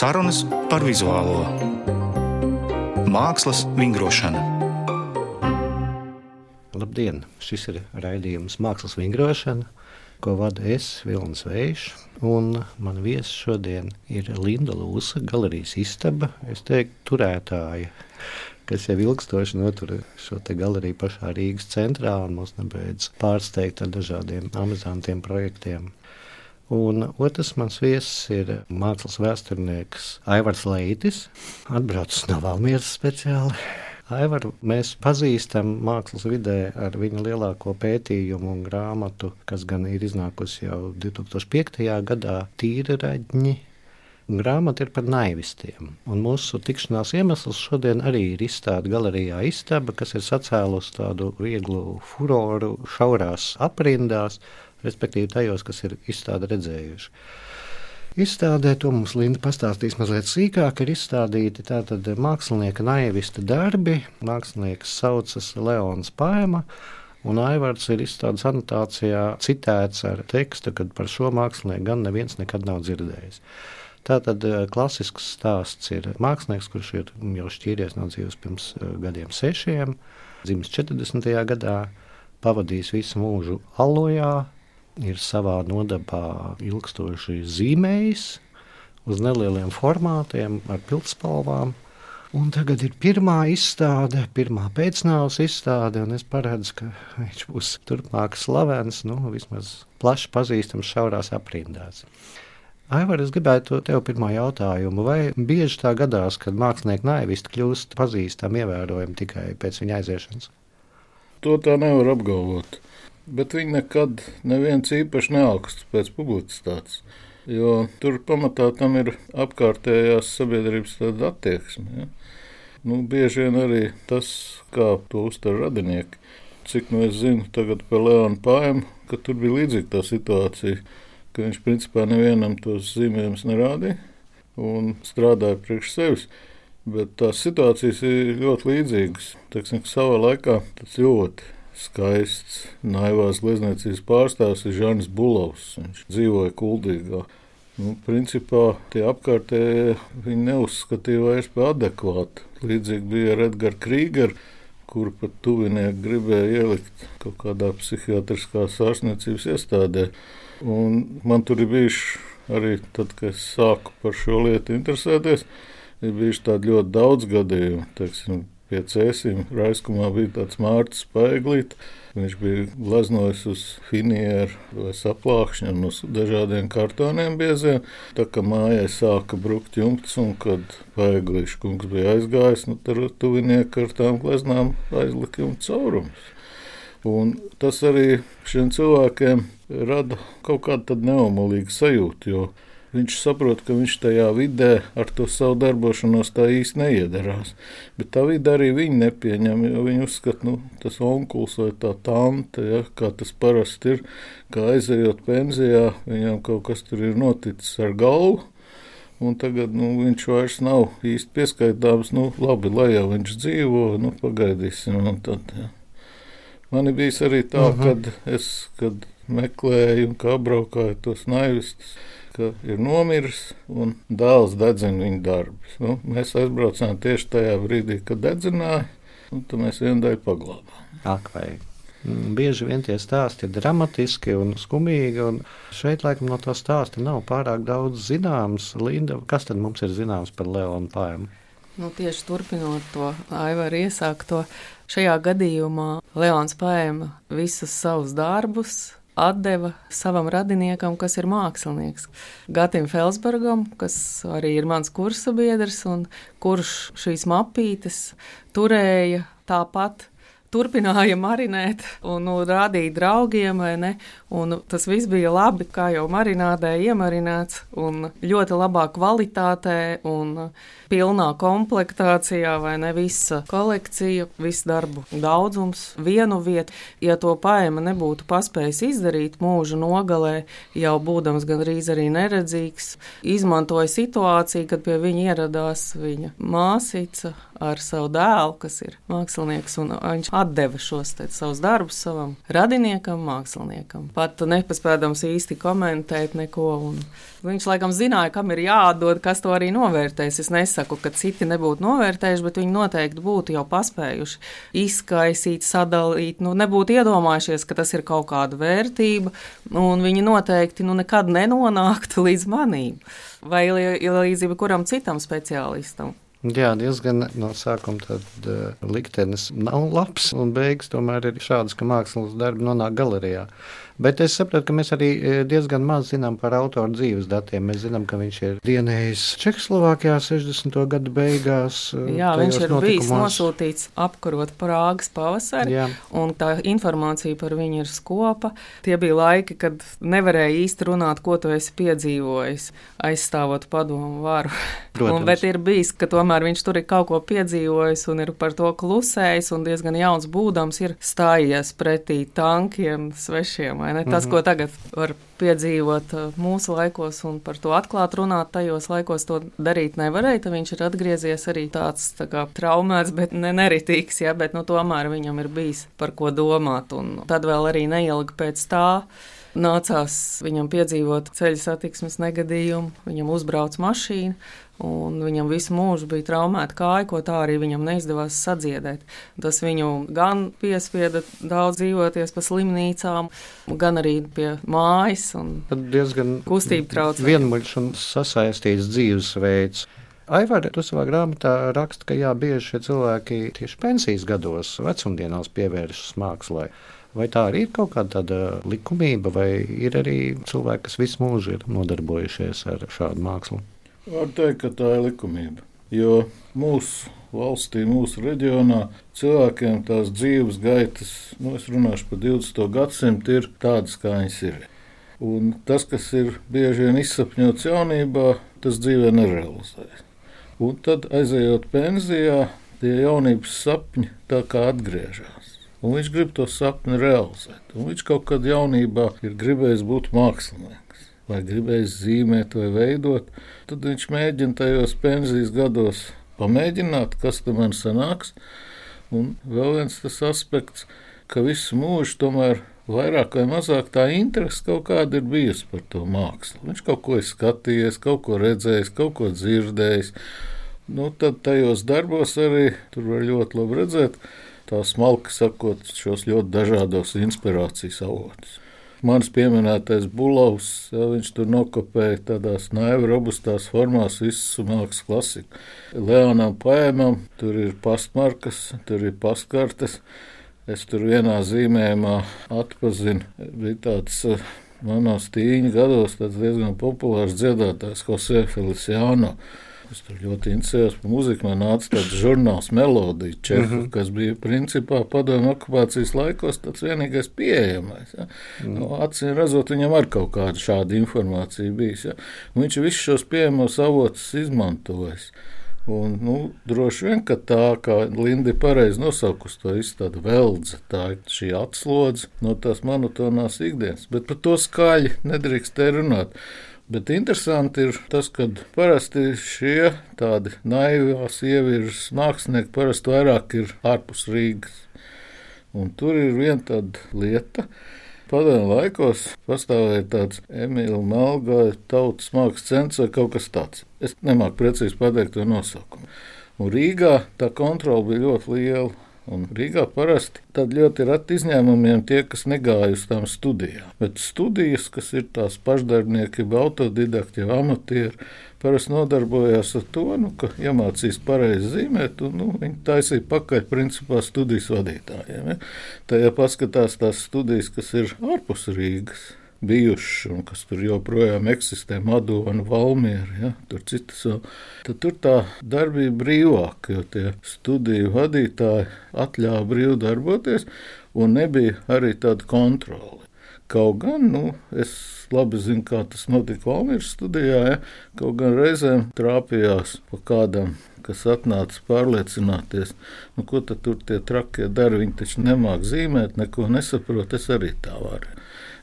Sarunas par vizuālo mākslas vingrošanu. Labdien! Šis ir raidījums Mākslas vingrošana, ko vada es, Vilnis Vējš. Mana viesa šodien ir Linda Lūsa, galerijas istaba, es teiktu, turētāja kas jau ilgstoši notur šo galeriju pašā Rīgas centrā un mūs nebeidz pārsteigt ar dažādiem amizantiem projektiem. Un otrs mans viesis ir mākslas vēsturnieks Aivars Leitis, atbraucis no Valmieras speciāli. Aivaru mēs pazīstam mākslas vidē ar viņa lielāko pētījumu un grāmatu, kas gan ir iznākusi jau 2005. gadā, Tīra raģņi Grāmata ir par naivistiem. Un mūsu tikšanās iemesls šodien arī ir izstāde galerijā Istaba, kas ir sacēlusi tādu vieglu furoru šaurās aprindās, respektīvi tajos, kas ir izstāde redzējuši. Izstādē to mums Linda pastāstīs mazliet sīkāk. Ir izstādīti tātad mākslinieka naivista darbi. Mākslinieks saucas Leons Paima. Un Aivārds ir izstādes anotācijā citēts ar tekstu, ka par šo mākslinieku gan neviens nekad nav dzirdējis. Tātad eh, klasisks stāsts ir mākslinieks, kurš ir jau šķīries no dzīves pirms eh, gadiem sešiem, dzimis 40. gadā, pavadījis visu mūžu alojā, ir savā nodabā ilgstoši zīmējis uz nelieliem formātiem ar pildspalvām. Un tagad ir pirmā izstāde, pirmā pēcnāvus izstāde, un es paredzu, ka viņš būs turpmāk slavens, nu, vismaz plaši pazīstams šaurās aprindās. Aivar, es gribētu tev pirmā jautājumu. Vai bieži tā gadās, kad mākslinieki naivisti kļūst pazīstami, ievērojami tikai pēc viņa aiziešanas? To tā nevar apgalvot. Bet viņi nekad neviens īpaši neaugsts pēc publicitātes. Jo tur pamatā tam ir apkārtējās sabiedrības attieksme. Ja? Nu, bieži vien arī tas, kā to uztver radinieki. Cik nu es zinu, tagad par Leonu Pājumu, ka tur bija līdzīga tā situācija ka viņš principā nevienam tos zīmējumus nerādīja un strādāja priekš sevis. Bet tās situācijas ir ļoti līdzīgas. Teiksim, savā laikā tas ļoti skaists naivās glezniecības pārstāvs ir Žanis Bulovs. Viņš dzīvoja Kuldīgā. Nu, principā tie apkārtējie viņi neuzskatīja vairs par adekvātu. Līdzīgi bija ar Edgars Krīgeru, kuru pat tuvinieki gribēja ielikt kaut kādā psihiatriskās ārstniecības iestādē. Un man tur ir bijuši arī tad, kad es sāku par šo lietu interesēties, ir bijuši tādi ļoti daudz gadījumu. Teiksim, pie cēsīm raiskumā bija tāds mārciņš spēglīt. Viņš bija gleznojis uz finieru vai saplākšņu un uz dažādiem kartoniem bieziem. Tā kā mājai sāka brukt jumts un kad spēglīšu kungs bija aizgājis, nu tad tuvinieki ar tām gleznām aizlika jumts caurums. Un tas arī šiem cilvēkiem rada kaut kādu neomolīgu sajūtu, jo viņš saprot, ka viņš tajā vidē ar to savu darbošanos tā īsti neiedarās. Bet tā vide arī viņi nepieņem, jo viņi uzskata, nu, tas onkulis vai tā tante, ja, kā tas parasti ir, kā aizejot pensijā, viņam kaut kas tur ir noticis ar galvu. Un tagad nu, viņš vairs nav īsti pieskaitāms. Nu, labi, lai jau viņš dzīvo, nu, pagaidīsim. Tad, ja. Man bijis arī tā, uh -huh. kad es, kad meklēju un kā apbraukāju tos naivistus, ka ir nomiris un dēls dedzina viņa darbus. Nu, mēs aizbraucām tieši tajā brīdī, kad dedzināja, un tad mēs vienu daļu paglābām. Ak, vai. Mm, bieži vien tie stāsti ir dramatiski un skumīgi. Un šeit, laikam, no tā stāsta nav pārāk daudz zināms. Linda, kas tad mums ir zināms par Leonu Pājumu? Nu, tieši turpinot to Aivara iesākto, šajā gadījumā Leons Pājama visus savus darbus atdeva savam radiniekam, kas ir mākslinieks. Gatim Felsbergam, kas arī ir mans kursa biedrs un kurš šīs mapītes turēja tāpat turpināja marinēt un nu, rādīt draugiem, tas viss bija labi, kā jau marinādē iemarināts, un ļoti labā kvalitātē un pilnā komplektācijā, vai ne? Visa kolekcija, viss darbu daudzums, vienu vietu. Ja to paēma nebūtu paspējis izdarīt mūža nogalē, jau būdams gandrīz arī neredzīgs, izmantoja situāciju, kad pie viņa ieradās viņa māsīca ar savu dēlu, kas ir mākslinieks, un viņš deva šos savus darbus savam radiniekam, māksliniekam. Pat nepaspēdams īsti komentēt neko. Viņš laikam zināja, kam ir jādod, kas to arī novērtēs. Es nesaku, ka citi nebūtu novērtējuši, bet viņi noteikti būtu jau paspējuši izkaisīt, sadalīt. Nu, nebūtu iedomājušies, ka tas ir kaut kāda vērtība, un viņi noteikti nu, nekad nenonāktu līdz manīm vai līdz jebkuram citam speciālistam. Jā, diezgan no sākuma tad, uh, liktenis nav labs, un beigas tomēr ir šādas, ka mākslas darbi nonāk galerijā. Bet es saprotu, ka mēs arī e, diezgan maz zinām par autoru dzīves datiem. Mēs zinām, ka viņš ir dienējis Čehoslovākijā 60. gadu beigās. E, Jā, viņš ir notikumos. bijis nosūtīts apkarot Prāgas pavasari, Jā. un tā informācija par viņu ir skopa. Tie bija laiki, kad nevarēja īsti runāt, ko tu esi piedzīvojis, aizstāvot padomu varu. un, bet ir bijis, ka tomēr viņš tur ir kaut ko piedzīvojis un ir par to klusējis, un diezgan jauns būdams ir stājies pretī tankiem svešiem? Tas, mm -hmm. ko tagad var piedzīvot uh, mūsu laikos un par to atklāt runāt, tajos laikos to darīt nevarēja. Tad viņš ir atgriezies arī tāds tā kā traumēts, bet ne neritīgs, ja, bet nu, tomēr viņam ir bijis par ko domāt. Un tad vēl arī neilgi pēc tā nācās viņam piedzīvot ceļu satiksmes negadījumu, viņam uzbrauc mašīna. Un viņam visu mūžu bija traumēta kāja, ko tā arī viņam neizdevās sadziedēt. Tas viņu gan piespieda daudz dzīvoties pa slimnīcām, gan arī pie mājas. Tad diezgan kustība traucē. Vienmuļš un sasaistīts dzīvesveids. Aivar, tu savā grāmatā raksti, ka jā, bieži šie cilvēki tieši pensijas gados, vecumdienās pievēršas mākslai. Vai tā arī ir kaut kāda likumība, vai ir arī cilvēki, kas visu mūžu ir nodarbojušies ar šādu mākslu? Var teikt, ka tā ir likumība. Jo mūsu valstī, mūsu reģionā cilvēkiem tās dzīves gaitas, nu, es runāšu par 20. gadsimtu, ir tādas, kā viņas ir. Un tas, kas ir bieži vien izsapņots jaunībā, tas dzīvē nerealizējas. Un tad, aizejot pensijā, tie jaunības sapņi tā kā atgriežas. Un viņš grib to sapni realizēt. Un viņš kaut kad jaunībā ir gribējis būt mākslinieks vai gribējis zīmēt vai veidot, tad viņš mēģina tajos pensijas gados pamēģināt, kas tam man sanāks. Un vēl viens tas aspekts, ka visu mūžu tomēr vairāk vai mazāk tā interese kaut kāda ir bijusi par to mākslu. Viņš kaut ko ir skatījies, kaut ko redzējis, kaut ko dzirdējis. Nu, tad tajos darbos arī tur var ļoti labi redzēt, tā smalki sakot, šos ļoti dažādos inspirācijas avotus. Mans pieminētais Bulovs, viņš tur nokopēja tādās naivi robustās formās visu mākslas klasiku. Leonam Paēmam tur ir pastmarkas, tur ir pastkartes. Es tur vienā zīmējumā atpazinu, bija tāds eh, manos tīņa gados diezgan populārs dziedātājs Jose Feliciano. Es tur ļoti interesējos par mūziku. Man nāca tāds žurnāls Melodija Čehu, mm -hmm. kas bija principā padomu okupācijas laikos tāds vienīgais pieejamais. Ja. Mm -hmm. no, Acīm redzot, viņam ar kaut kāda šāda informācija bijis. Ja. Un viņš visus šos pieejamos avotus izmantojis. Un, nu, droši vien, ka tā, kā Linda pareizi nosaukusi to izstādi, veldze, tā ir šī atslodze no tās monotonās ikdienas. Bet par to skaļi nedrīkst te runāt. Bet interesanti ir tas, ka parasti šie tādi naivās ievirzes mākslinieki parasti vairāk ir ārpus Rīgas. Un tur ir viena tāda lieta. Padomju laikos pastāvēja tāds Emīļa Melngāja tautas mākslas centrs vai kaut kas tāds. Es nemāku precīzi pateikt to nosaukumu. Un Rīgā tā kontrola bija ļoti liela. Un Rīgā parasti tad ļoti ir izņēmumiem tie, kas negāja uz tām studijām. Bet studijas, kas ir tās pašdarbnieki, autodidakti, amatieri, parasti nodarbojās ar to, nu, ka iemācīs pareizi zīmēt, un nu, viņi taisīja pakaļ principā studijas vadītājiem. Ja? Tajā paskatās tās studijas, kas ir ārpus Rīgas bijušas un kas tur joprojām eksistē, Madona, Valmiera, ja, tur citas vēl, tad tur tā darbība brīvāka, jo tie studiju vadītāji atļāva brīvi darboties un nebija arī tāda kontrole. Kaut gan, nu, es labi zinu, kā tas notika Valmīras studijā, ja, kaut gan reizēm trāpījās pa kādam kas atnāca pārliecināties, nu, ko tur tie trakie dara. Viņi taču nemāķi zīmēt, neko nesaprot. Es arī tā varu.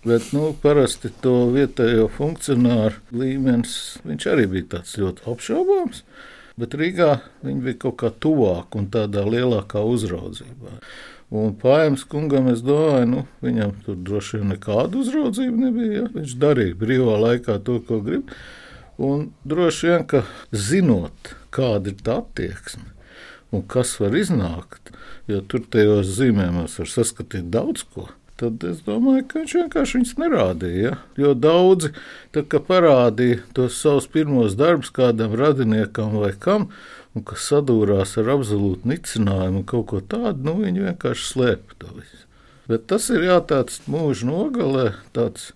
Bet nu, parasti to vietējo funkcionāru līmenis arī bija ļoti apšaubāms. Bet Rīgā viņi bija kaut kā tuvāk un tādā lielākā uzraudzībā. Un Pājams kungam, es domāju, nu, viņam tur droši vien nekāda uzraudzība nebija. Ja? Viņš darīja brīvā laikā to, ko grib. Un droši vien, ka zinot, kāda ir tā attieksme un kas var iznākt, jo tur tajos zīmējumos var saskatīt daudz ko tad es domāju, ka viņš vienkārši viņus nerādīja. Ja? Jo daudzi parādīja tos savus pirmos darbus kādam radiniekam vai kam, un kas sadūrās ar absolūtu nicinājumu un kaut ko tādu, nu viņi vienkārši slēpa to visu. Bet tas ir jā, tāds mūža nogalē, tāds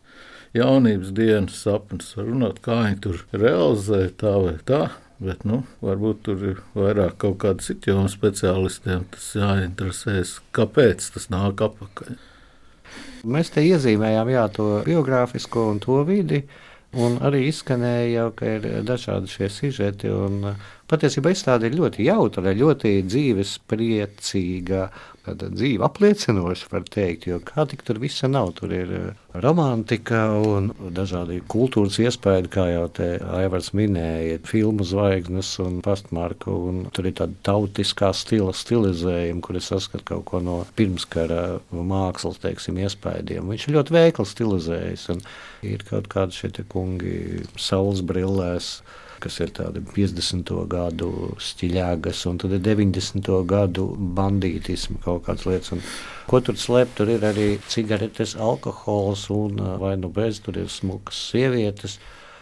jaunības dienas sapnis, runāt, kā viņi tur realizē tā vai tā. Bet, nu, varbūt tur ir vairāk kaut kāda citu jomu speciālistiem. Tas jāinteresēs, kāpēc tas nāk apakaļ. Mēs te iezīmējām jā, to biogrāfisko un to vidi. Un arī izskanēja, jau, ka ir dažādi šie sižeti. Un, patiesībā izstāde ir ļoti jautra, ļoti dzīves priecīga dzīve apliecinoša, var teikt, jo kā tik tur visa nav. Tur ir eh, romantika un dažādi kultūras iespējas, kā jau te Aivars minēja, filmu zvaigznes un pastmarku, un tur ir tāda tautiskā stila stilizējuma, kur es saskatu kaut ko no pirmskara mākslas, teiksim, iespējām. Viņš ir ļoti veikli stilizējis, un ir kaut kādi šie kungi saules brillēs kas ir tādi 50. gadu stiļāgas, un tad ir 90. gadu bandītismu kaut kādas lietas. Un, ko tur slēpt? Tur ir arī cigaretes, alkohols un vai nu bez, tur ir smukas sievietes.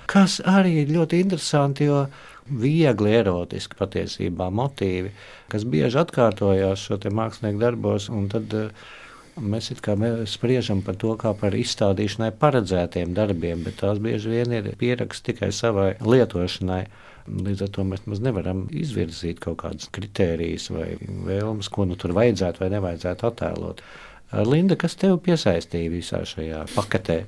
Kas arī ir ļoti interesanti, jo viegli erotiski patiesībā motīvi, kas bieži atkārtojās šo mākslinieku darbos. Tad, uh, Mēs it kā mēs spriežam par to, kā par izstādīšanai paredzētiem darbiem, bet tās bieži vien ir pieraksti tikai savai lietošanai. Līdz ar to mēs nevaram izvirzīt kaut kādas kritērijas vai vēlmes, ko nu tur vajadzētu vai nevajadzētu attēlot. Linda, kas tev piesaistīja visā šajā paketē?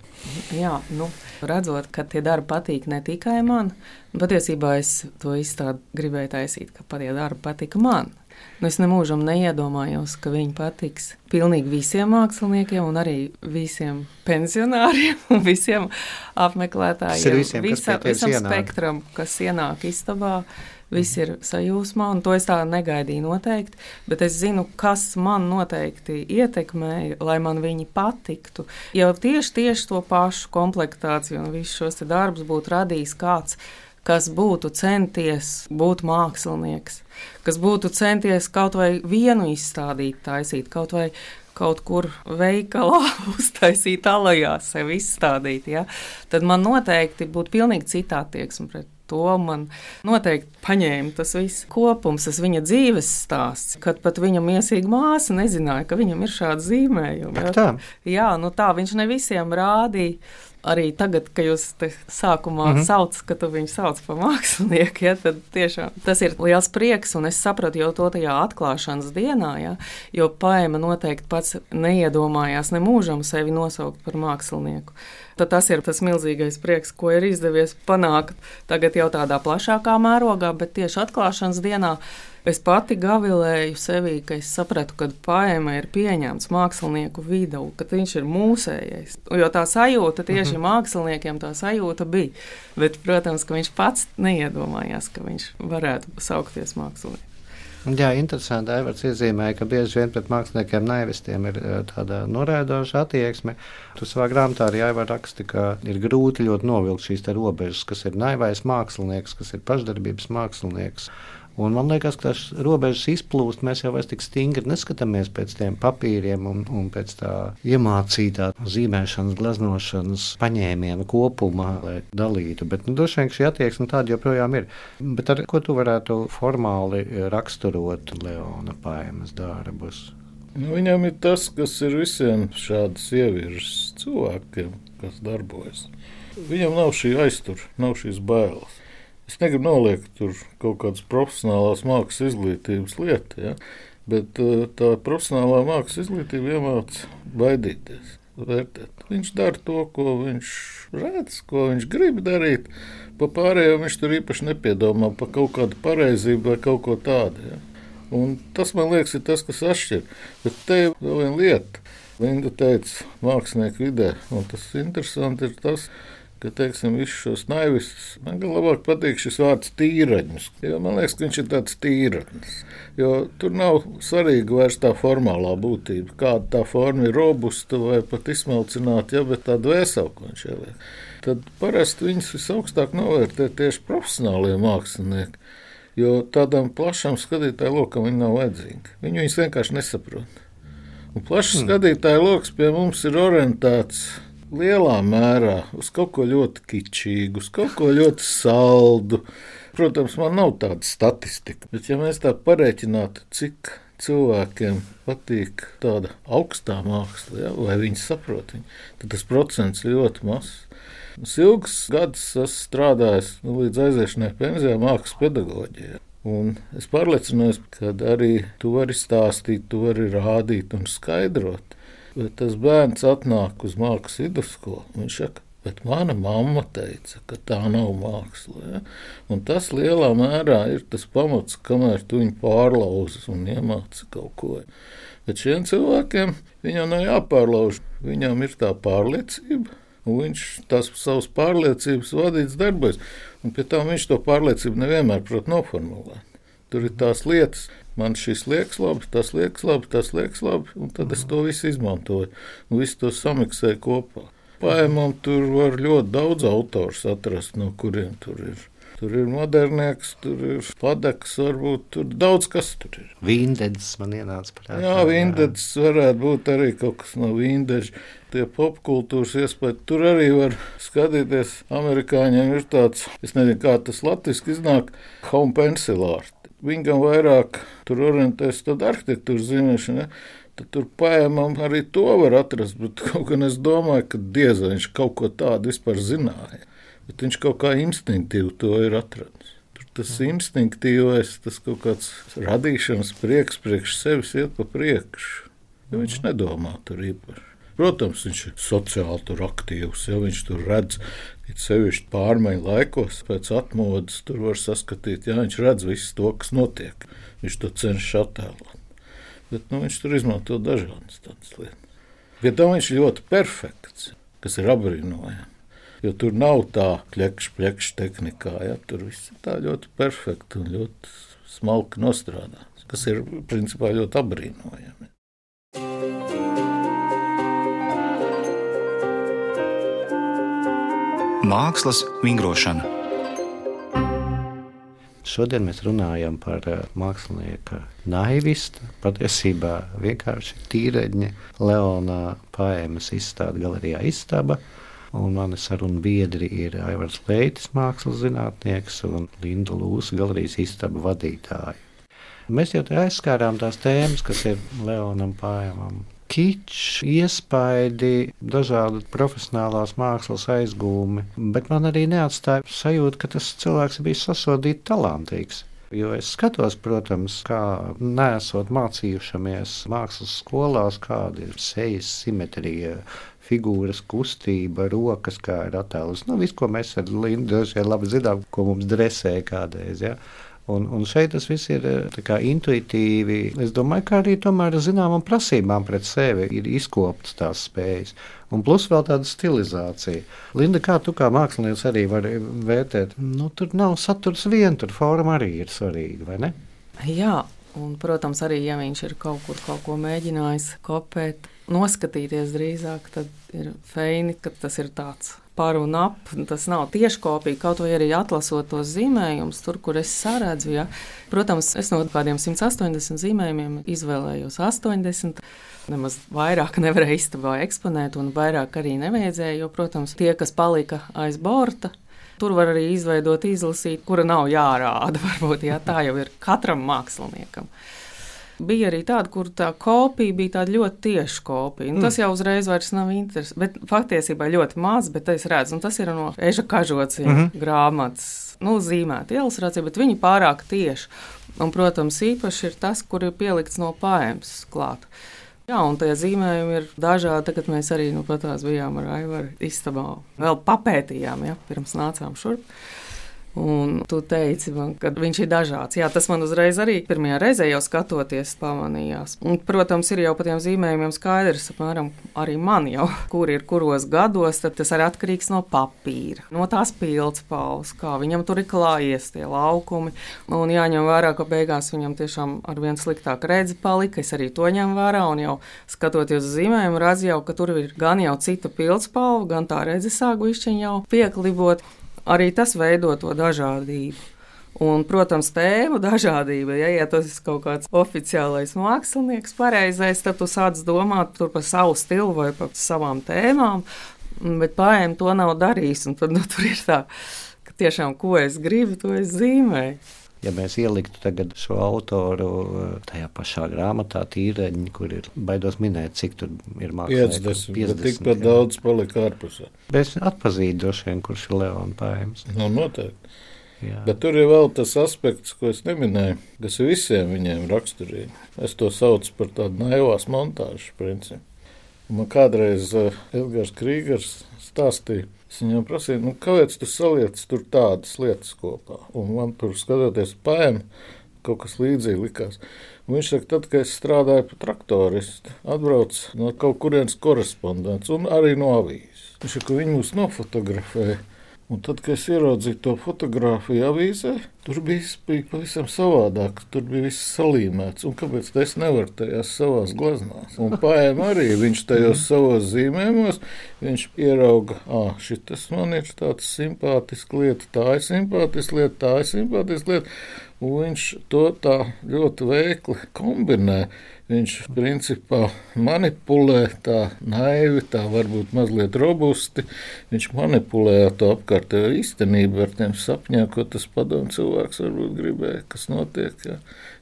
Jā, nu, redzot, ka tie darbi patīk ne tikai man, patiesībā es to izstādi gribēju taisīt, ka tie darbi patika man. Nu, es nemūžam neiedomājos, ka viņi patiks pilnīgi visiem māksliniekiem, un arī visiem pensionāriem un visiem apmeklētājiem. Visiem, Visa, visam ienāk. spektram, kas ienāk istabā. Viss ir sajūsmā, un to es tā negaidīju noteikti. Bet es zinu, kas man noteikti ietekmēja, lai man viņi patiktu. Jau tieši, tieši to pašu komplektāciju un visus šos darbus būtu radījis kāds kas būtu centies būt mākslinieks, kas būtu centies kaut vai vienu izstādīt, taisīt, kaut vai kaut kur veikalā uztaisīt, alajā sevi izstādīt, ja? tad man noteikti būtu pilnīgi cita attieksme pret to. Man noteikti paņēma tas viss kopums, tas viņa dzīves stāsts, kad pat viņa miesīga māsa nezināja, ka viņam ir. Ja? Tā. Jā, nu tā viņš ne visiem rādīja arī tagad, kad jūs sākumā mm -hmm. saucat, ka tu viņu sauc par mākslinieku, ja, tad tiešām tas ir liels prieks. Un es sapratu jau to tajā atklāšanas dienā, ja, jo Paima noteikti pats neiedomājās ne mūžam sevi nosaukt par mākslinieku. Tad tas ir tas milzīgais prieks, ko ir izdevies panākt tagad jau tādā plašākā mērogā, bet tieši atklāšanas dienā Es pati gavilēju sevī, ka es sapratu, ka paēma ir pieņemts mākslinieku vidū, ka viņš ir mūsējais. Jo tā sajūta tieši mm -hmm. māksliniekiem tā sajūta bija. Bet, protams, ka viņš pats neiedomājās, ka viņš varētu saukties mākslinieks. Jā, interesanti. Aivards iezīmēja, ka bieži vien pret māksliniekiem naivistiem ir tāda noraidoša attieksme. Tu savā grāmatā arī Aivar raksti, ka ir grūti ļoti novilkt šīs robežas, kas ir naivais mākslinieks, kas ir pašdarbības mākslinieks. Un man liekas, ka tās robežas izplūst. Mēs jau tik stingri neskatāmies pēc tiem papīriem un, un pēc tā iemācītā zīmēšanas, gleznošanas paņēmiena kopuma, lai dalītu. Bet nu, droši vien šī attieksme tāda joprojām ir. Bet ar ko tu varētu formāli raksturot Leona Paimas darbus? Nu, viņam ir tas, kas ir visiem šādas ievirzes cilvēkiem, kas darbojas. Viņam nav šī aizturība, nav šīs bailes. Es negribu noliekt tur kaut kādas profesionālās mākslas izglītības lietas, ja? bet uh, tā profesionālā mākslas izglītība iemāca baidīties, vērtēt. Viņš dara to, ko viņš redz, ko viņš grib darīt. Pa pārējo viņš tur īpaši nepiedomā par kaut kādu pareizību vai kaut ko tādu. Ja? Un tas man liekas, ir tas, kas atšķir. Bet te ir vēl viena lieta. Linda teica, mākslinieku vidē, un tas interesanti ir tas, ka teiksim, visus šos naivistus man labāk patīk šis vārds tīraņus. Man liekas, ka viņš ir tāds tīraņš. Jo tur nav svarīga vairs tā formālā būtība, kāda tā forma ir robusta vai pat izsmalcināta, ja, bet tāda ko viņš ieliek. Tad parasti viņus visaugstāk novērtē tieši profesionālie mākslinieki. Jo tādam plašam skatītāju lokam viņi nav vajadzīgi. Viņi viņus vienkārši nesaprot. Un plašs hmm. skatītāju lokus pie mums ir orientēts lielā mērā uz kaut ko ļoti kičīgu, uz kaut ko ļoti saldu. Protams, man nav tāda statistika, bet ja mēs tā pareiķinātu, cik cilvēkiem patīk tāda augstā māksla, ja, vai viņi saprot viņu, tad tas procents ļoti mazs. Es ilgus gadus esmu strādājis nu, līdz aiziešanai pensijā mākslas pedagoģijā. Un es pārliecinājos, ka arī tu vari stāstīt, tu vari rādīt un skaidrot. Bet tas bērns atnāk uz mākslas vidusskolu. Viņš saka, bet mana mamma teica, ka tā nav māksla. Ja? Un tas lielā mērā ir tas pamats, kamēr tu viņu pārlauzi un iemāci kaut ko. Bet šiem cilvēkiem viņam nav jāpārlauž. Viņam ir tā pārliecība, un viņš tās savas pārliecības vadīts darbos. Un pie tam viņš to pārliecību nevienmēr prot noformulēt. Tur ir tās lietas, man šis liekas labi, tas liekas labi, tas liekas labi, un tad es to visu izmantoju. Un visu to samiksēju kopā. Paēmam tur var ļoti daudz autors atrast, no kuriem tur ir. Tur ir modernieks, tur ir padeks, varbūt tur daudz kas tur ir. Vīndedis man ienāca prātā. Jā, vīndedis varētu būt arī kaut kas no vīndeža. Tie popkultūras iespēja, tur arī var skatīties. Amerikāņiem ir tāds, es nezinu, kā tas latviski iznāk, home pencil art Viņam vairāk tur orientēs tad arhitektūras zināšana. Tad tur paēmam arī to var atrast, bet kaut gan es domāju, ka diez vai viņš kaut ko tādu vispār zināja. Bet viņš kaut kā instinktīvi to ir atradzis. Tur tas instinktīvais, tas kaut kāds radīšanas prieks priekš sevis iet pa priekšu. Jo viņš nedomā tur īpaši. Protams, viņš ir sociāli tur aktīvs, ja viņš tur redz, it sevišķi pārmaiņu laikos, pēc atmodas, tur var saskatīt, ja viņš redz visu to, kas notiek. Viņš to cenšas attēlot. Bet nu, viņš tur izmanto dažādas tādas lietas. Pie tam viņš ir ļoti perfekts, kas ir apbrīnojami. Jo tur nav tā plakša tehnikā. Ja, tur viss ir tā ļoti perfekti un ļoti smalki nostrādāts, kas ir principā ļoti apbrīnojami. Mākslas vingrošana. Šodien mēs runājam par eh, mākslinieka naivistu. Patiesībā vienkārši tīreņa Leona paēmas izstāde galerijā izstaba. Un mani sarunu biedri ir Aivars Leitis, mākslas zinātnieks, un Linda Lūsa, galerijas istaba vadītāja. Mēs jau aizskārām tās tēmas, kas ir Leonam Pājamam kičs, iespaidi, dažādi profesionālās mākslas aizgūmi, bet man arī neatstāja sajūta, ka tas cilvēks bija sasodīts talantīgs. Jo es skatos, protams, kā nesot mācījušamies mākslas skolās, kāda ir sejas simetrija, figūras kustība, rokas, kā ir attēlus. Nu, viss, ko mēs ar Lindu labi zinām, ko mums dresēja kādreiz. Ja? Un, un šeit tas viss ir eh, intuitīvi. Es domāju, ka arī tomēr ar zināmām prasībām pret sevi ir izkoptas tās spējas. Un plus vēl tāda stilizācija. Linda, kā tu kā mākslinieks arī vari vērtēt, nu, tur nav saturs vien, tur forma arī ir svarīga, vai ne? Jā, un, protams, arī ja viņš ir kaut kur kaut ko mēģinājis kopēt, noskatīties drīzāk, tad ir feini, ka tas ir tāds par un ap. Tas nav tieši kopija, kaut vai arī atlasot tos zīmējumus, tur, kur es saredzu. Ja. Protams, es no kādiem 180 zīmējumiem izvēlējos 80. Nemaz vairāk nevarēju istabā eksponēt, un vairāk arī nevajadzēja, jo, protams, tie, kas palika aiz borta, tur var arī izveidot, izlasīt, kura nav jārāda. Varbūt jā, tā jau ir katram māksliniekam. Bija arī tāda, kur tā kopija bija ļoti tieša kopija. Nu, tas mm. jau uzreiz vairs nav interesanti. Bet patiesībā ļoti maz, bet es redzu, tas ir no Eža kažociņa mm -hmm. grāmatas. Nu, zīmēta ilustrācija, bet viņi pārāk tieši. Un, protams, īpaši ir tas, kur ir pielikts no pāēmas klāt. Jā, un tie zīmējumi ir dažādi. Tagad mēs arī nu, bijām ar Aivaru istabā. Vēl papētījām, ja, pirms nācām šurp. Un tu teici, man, ka viņš ir dažāds. Jā, tas man uzreiz arī pirmajā reizē jau skatoties pamanījās. Un, protams, ir jau par tiem zīmējumiem skaidrs, apmēram arī man jau, kur ir kuros gados, tad tas arī atkarīgs no papīra, no tās pildspalvas, kā viņam tur ir klājies tie laukumi. Un jāņem vērā, ka beigās viņam tiešām ar vien sliktāk redzi palika. Es arī to ņemu vērā un jau skatoties uz zīmējumu, redzu jau, ka tur ir gan jau cita pildspalva, gan tā redzes sāgu izšķiņa jau pieklibot arī tas veido to dažādību. Un, protams, tēmu dažādība. Ja, ja tas ir kaut kāds oficiālais mākslinieks, pareizais, tad tu sāc domāt par savu stilu vai par savām tēmām. Bet pārējiem to nav darījis. Tad nu, tur ir tā, ka tiešām ko es gribu, to es zīmēju. Ja mēs ieliktu šo autoru eh, tajā pašā grāmatā, tīreņi, kur ir baidos minēt, cik tur ir mākslinieks. 50, 50 tikpat daudz palika ārpusē. Es atpazīstu droši vien, kurš ir Leona Pājums. Nu, noteikti. Jā. Bet tur ir vēl tas aspekts, ko es neminēju, kas visiem viņiem raksturīgi. Es to saucu par tādu naivās montāžu principu. Man kādreiz uh, Elgars Krīgers stāstīja, Es viņam prasīju, nu, kāpēc tu saliec tur tādas lietas kopā. Un man tur skatoties pēm, kaut kas līdzīgs likās. Un viņš saka, tad, kad es strādāju par traktoristu, atbrauc no kaut kurienes korespondents un arī no avīzes. Viņš saka, ka viņi mūs nofotografēja. Un tad, kad es ieraudzīju to fotografiju avīzē, tur bija, bija pavisam savādāk. Tur bija viss salīmēts. Un kāpēc es nevaru tajās savās glaznās? Un pājām arī viņš tajos savos zīmējumos, viņš ierauga, ah, šis man ir tāds simpātisks lieta, tā ir simpātiska lieta, tā ir simpātiska lieta. Un viņš to tā ļoti veikli kombinē. Viņš principā manipulē tā naivi, tā varbūt mazliet robusti. Viņš manipulē to apkārtējo īstenību ar tiem sapņiem, ko tas padomu cilvēks varbūt gribēja, kas notiek. Ja.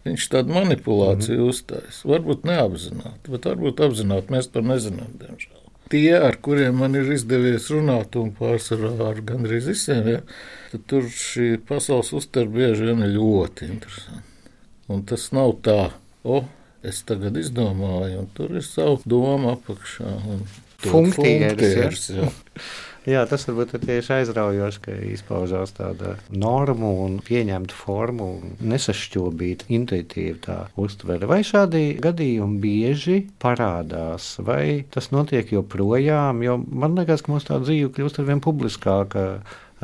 Viņš tādu manipulāciju mm -hmm. uzstājas. Varbūt neapzināti, bet varbūt apzināti mēs to nezinām, diemžēl. Tie, ar kuriem man ir izdevies runāt, un pārsvarā ar gandrīz visiem, ja, tad tur šī pasaules uztvere bieži vien ir ļoti interesanta. Un tas nav tā, o, oh, es tagad izdomāju, un tur ir savu domu apakšā. Funkcijas. Jā. jā, tas varbūt ir tieši aizraujoši, ka izpaužās tāda norma un pieņemta forma un nesašķobīta intuitīva tā uztvere. Vai šādi gadījumi bieži parādās, vai tas notiek joprojām, jo man liekas, ka mūsu tā dzīve kļūst arvien publiskāka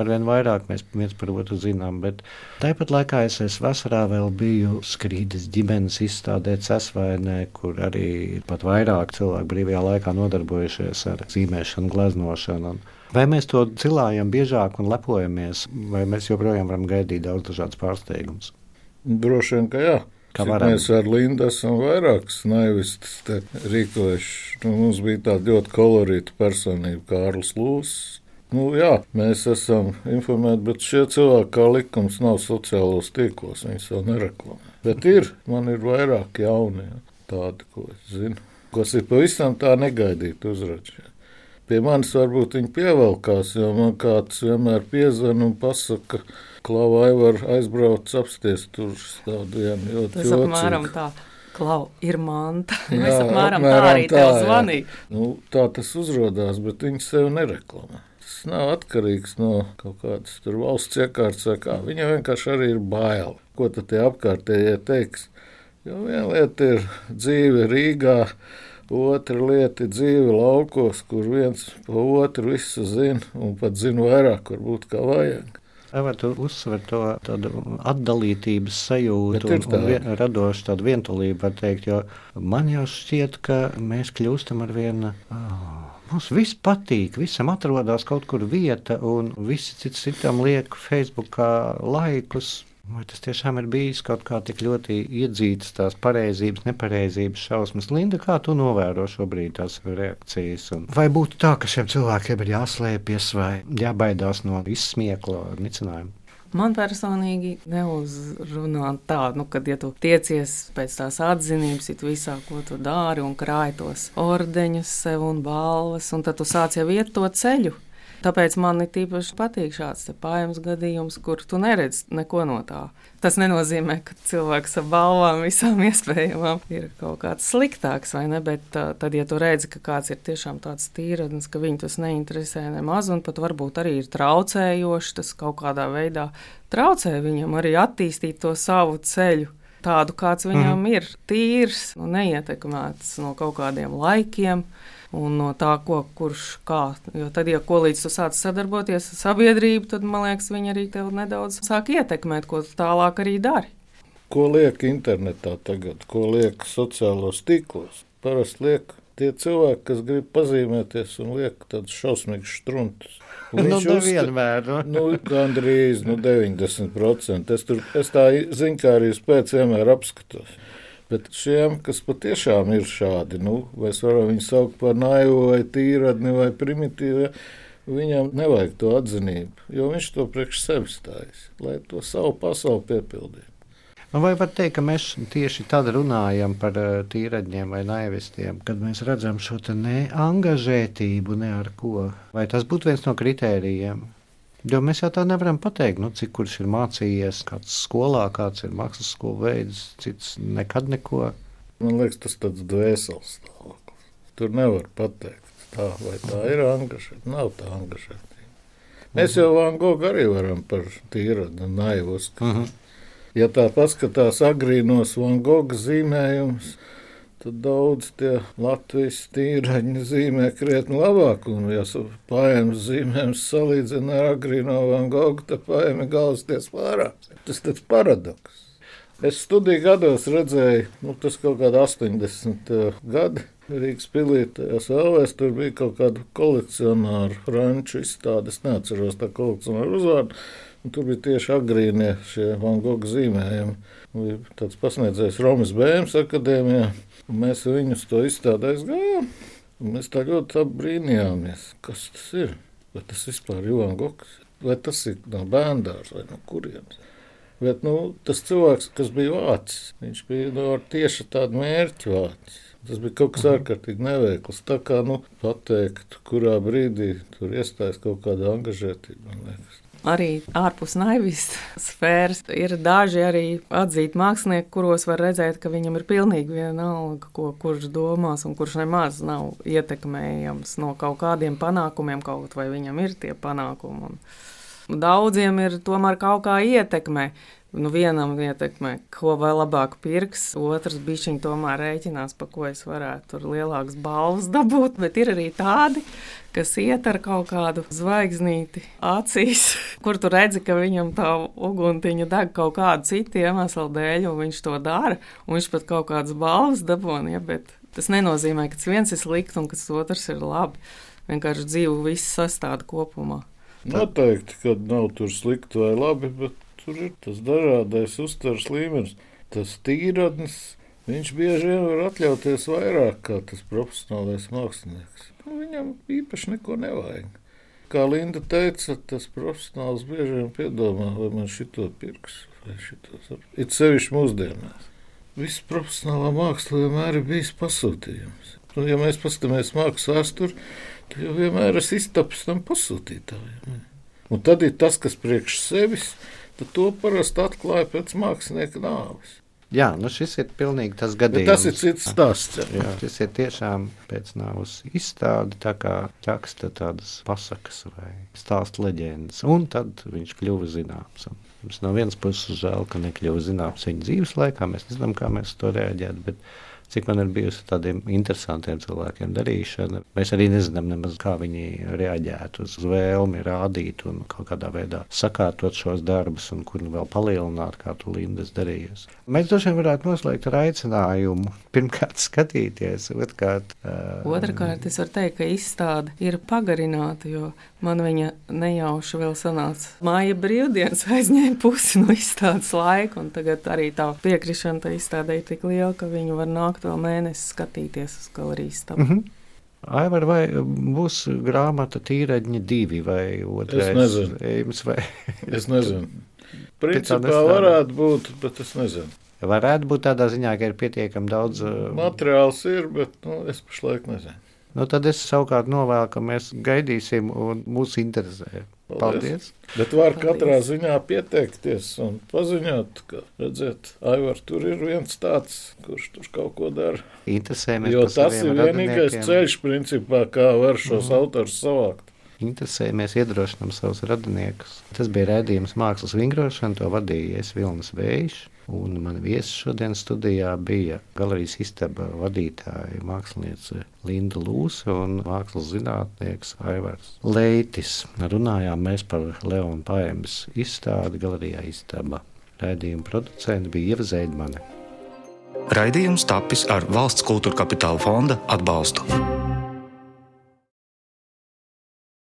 arvien vairāk mēs viens par otru zinām. Bet tāpat laikā es, es vasarā vēl biju skrīdis ģimenes izstādē Cesvainē, kur arī pat vairāk cilvēku brīvajā laikā nodarbojušies ar zīmēšanu, gleznošanu. Vai mēs to cilājam biežāk un lepojamies, vai mēs joprojām varam gaidīt daudz dažādas pārsteigumus? Droši vien, ka jā. Mēs ar Lindu esam vairākas naivistas rīkojuši. Nu, mums bija tāda ļoti kolorīta personība, Kārlis Lūsis, Nu, jā, mēs esam informēti, bet šie cilvēki, kā likums, nav sociālos tīklos. Viņi to nereklamē. Bet ir, man ir vairāk jauni, ja, tādi, ko es zinu, kas ir pavisam tā negaidīti uzrakstīti. Pie manis varbūt viņi pievelkās, jo man kāds vienmēr piezvan un pasaka, ka vai var aizbraukt, apsties tur tādu dienu. Tas apmēram tā. Klau, ir manta. Jā, Mēs apmēram, apmēram tā arī tā, tev zvanīja. Nu, tā tas uzrādās, bet viņi sev nereklamē tas nav atkarīgs no kaut kādas valsts iekārtas vai kā. Viņa vienkārši arī ir bail. Ko tad tie apkārtējie teiks? Jo viena lieta ir dzīve Rīgā, otra lieta ir dzīve laukos, kur viens pa otru visu zina un pat zina vairāk, varbūt kā vajag. Varētu uzsvērt to tādu atdalītības sajūtu un, tā. un vien, radošu tādu vientulību, var teikt, jo man jau šķiet, ka mēs kļūstam ar vienu. Oh, Mums viss patīk, visam atrodas kaut kur vieta, un visi cits citam liek Facebookā laikus. Vai tas tiešām ir bijis kaut kā tik ļoti iedzītas tās pareizības, nepareizības šausmas? Linda, kā tu novēro šobrīd tās reakcijas? Un vai būtu tā, ka šiem cilvēkiem ir jāslēpjas vai jābaidās no izsmiekla nicinājumu? Man personīgi neuzrunā tā, nu, kad ja tu tiecies pēc tās atzinības, it visā, ko tu dari un krāj tos ordeņus sev un balvas, un tad tu sāc jau iet to ceļu. Tāpēc man ir tīpaši patīk šāds pārējais gadījums, kur tu neredzi neko no tā. Tas nenozīmē, ka cilvēks ar balvām visām iespējamām ir kaut kāds sliktāks, vai ne? Bet tad, ja tu redzi, ka kāds ir tiešām tāds tīradnis, ka viņu tas neinteresē nemaz, un pat varbūt arī ir traucējoši, tas kaut kādā veidā traucē viņam arī attīstīt to savu ceļu tādu, kāds viņam mm. ir, tīrs, nu, neietekmēts no kaut kādiem laikiem un no tā, ko, kurš kā. Jo tad, ja ko līdz tu sāc sadarboties ar sabiedrību, tad, man liekas, viņi arī tev nedaudz sāk ietekmēt, ko tu tālāk arī dari. Ko liek internetā tagad, ko liek sociālos tīklos? Parasti liek tie cilvēki, kas grib pazīmēties un liek tādus šausmīgus struntus. Nu, Viņš nu, vienmēr. Nu, gandrīz nu, 90%. Es, tur, es tā zinu, kā arī pēc vienmēr apskatos. Bet šiem, kas patiešām ir šādi, nu, mēs varam viņus saukt par naivu, vai tīradni, vai primitīvu, viņam nevajag to atzinību, jo viņš to priekš sevis stājas, lai to savu pasauli piepildītu. Nu, vai var teikt, ka mēs tieši tad runājam par uh, tīraņiem vai naivistiem, kad mēs redzam šo neangažētību ne ar ko? Vai tas būtu viens no kritērijiem? Jo mēs jau tā nevaram pateikt, nu, cik kurš ir mācījies, kāds skolā, kāds ir mākslas skolu veids, cits nekad neko. Man liekas, tas tāds dvēseles stāvoklis. Tur nevar pateikt, tā, vai tā ir angažēta. Nav tā angažēta. Mēs jau Van Gogh arī varam par tīru naivu uzskatīt. Uh -huh. Ja tā paskatās agrīnos Van Gogh zīmējumus, tad daudz tie Latvijas tīraņi zīmē krietni labāk. Un, ja paēmas zīmējums salīdzina ar agrīno Van Gogh, tad paēma galvasties pārāk. Tas tāds paradoks. Es studiju gados redzēju, nu, tas kaut kādā 80 uh, gadi. Rīgas pilītājās vēlēs, tur bija kaut kāda kolekcionāra franču izstāde. Es neatceros tā kolekcionāra uzvārdu. Un tur bija tieši agrīnie šie Van Gogh zīmējumi. Bija tāds pasniedzējs Romas Bēmas akadēmijā. Mēs viņus to izstādē gājām. Mēs tā ļoti apbrīnījāmies, kas tas ir. Vai tas vispār ir Van Gogs, vai tas ir no bērndārs, vai no kurienes. Bet nu, tas cilvēks, kas bija vācis, viņš bija no tieši tāda mērķa vācis. Tas bija kaut kas ārkārtīgi neveikls. Tā kā nu, pateikt, kurā brīdī tur iestājas kaut kāda angažētība, man liekas arī ārpus naivistu sfēras ir daži arī atzīti mākslinieki, kuros var redzēt, ka viņam ir pilnīgi vienalga, ko kurš domās, un kurš nemaz nav ietekmējams no kaut kādiem panākumiem, kaut vai viņam ir tie panākumi. Un daudziem ir tomēr kaut kā ietekmē. Nu, vienam ietekmē, ko vēl labāk pirks, otrs bišķiņ tomēr rēķinās, pa ko es varētu tur lielākas balvas dabūt, bet ir arī tādi, kas iet ar kaut kādu zvaigznīti acīs, kur tu redzi, ka viņam tā uguntiņa deg kaut kādu citu iemeslu dēļ, un viņš to dara, un viņš pat kaut kādas balvas dabūna, ja, bet tas nenozīmē, ka viens ir slikts un ka otrs ir labi. Vienkārši dzīve viss sastāv kopumā. Noteikti, ka nav tur slikti vai labi, bet Tur ir tas dažādais uztveres līmenis. Tas tīradnis, viņš bieži vien var atļauties vairāk kā tas profesionālais mākslinieks. Nu, viņam īpaši neko nevajag. Kā Linda teica, tas profesionāls bieži vien piedomā, vai man šito pirks, vai šito. It sevišķi mūsdienās. Viss profesionālā māksla vienmēr ir bijis pasūtījums. Nu, ja mēs paskatāmies mākslas vēsturi, jau vienmēr ir iztaps tam pasūtītājiem. Un tad ir tas, kas priekš sevis tad to parasti atklāja pēc mākslinieka nāves. Jā, nu šis ir pilnīgi tas gadījums. Bet tas ir cits stāsts. Jā, šis ir tiešām pēc nāves izstāde, tā kā raksta tādas pasakas vai stāsta leģendas, un tad viņš kļuva zināms. Mums no vienas puses žēl, ka nekļuva zināms viņa dzīves laikā, mēs nezinām, kā mēs to reaģētu, cik man ir bijusi tādiem interesantiem cilvēkiem darīšana. Mēs arī nezinām, nemaz, kā viņi reaģētu uz vēlmi rādīt un kaut kādā veidā sakārtot šos darbus, un kur nu vēl palielināt, kā tu Lindas darījies. Mēs droši vien varētu noslēgt ar aicinājumu pirmkārt skatīties, otrkārt. Uh, Otrakārt, es varu teikt, ka izstāde ir pagarināta, jo man viņa nejauši vēl sanāca. Māja brīvdienas aizņēma pusi no izstādes laika, un tagad arī tā piekrišana tai izstādē ir tik liela, ka viņu var nākt vēl mēnesi skatīties uz galerijas stāvu. Mm -hmm. Aivar, vai būs grāmata tīraņa divi vai otrais? Es nezinu. Ejums, vai... es nezinu. Principā varētu būt, bet es nezinu. Varētu būt tādā ziņā, ka ir pietiekami daudz. Materiāls ir, bet nu, es pašlaik nezinu. Nu, tad es savukārt novēlu, ka mēs gaidīsim un mūs interesē. Paldies! Bet var Paldies. katrā ziņā pieteikties un paziņot, ka, redziet, Aivar, tur ir viens tāds, kurš tur kaut ko dara. Interesējamies. Jo tas ir vienīgais ceļš, principā, kā var šos mm. autors savākt. Interesējamies, iedrošinām savus radiniekus. Tas bija redzējums mākslas vingrošana, to vadīja es Vilnis Vējš. Un man viesis šodienas studijā bija galerijas istaba vadītāja mākslinieca Linda Lūsa un mākslas zinātnieks Aivars Leitis. Runājām mēs par Leona Paēmas izstādi galerijā istaba. Raidījuma producents bija Ieva Zeidmane. Raidījums tapis ar valsts kultūra kapitāla fonda atbalstu.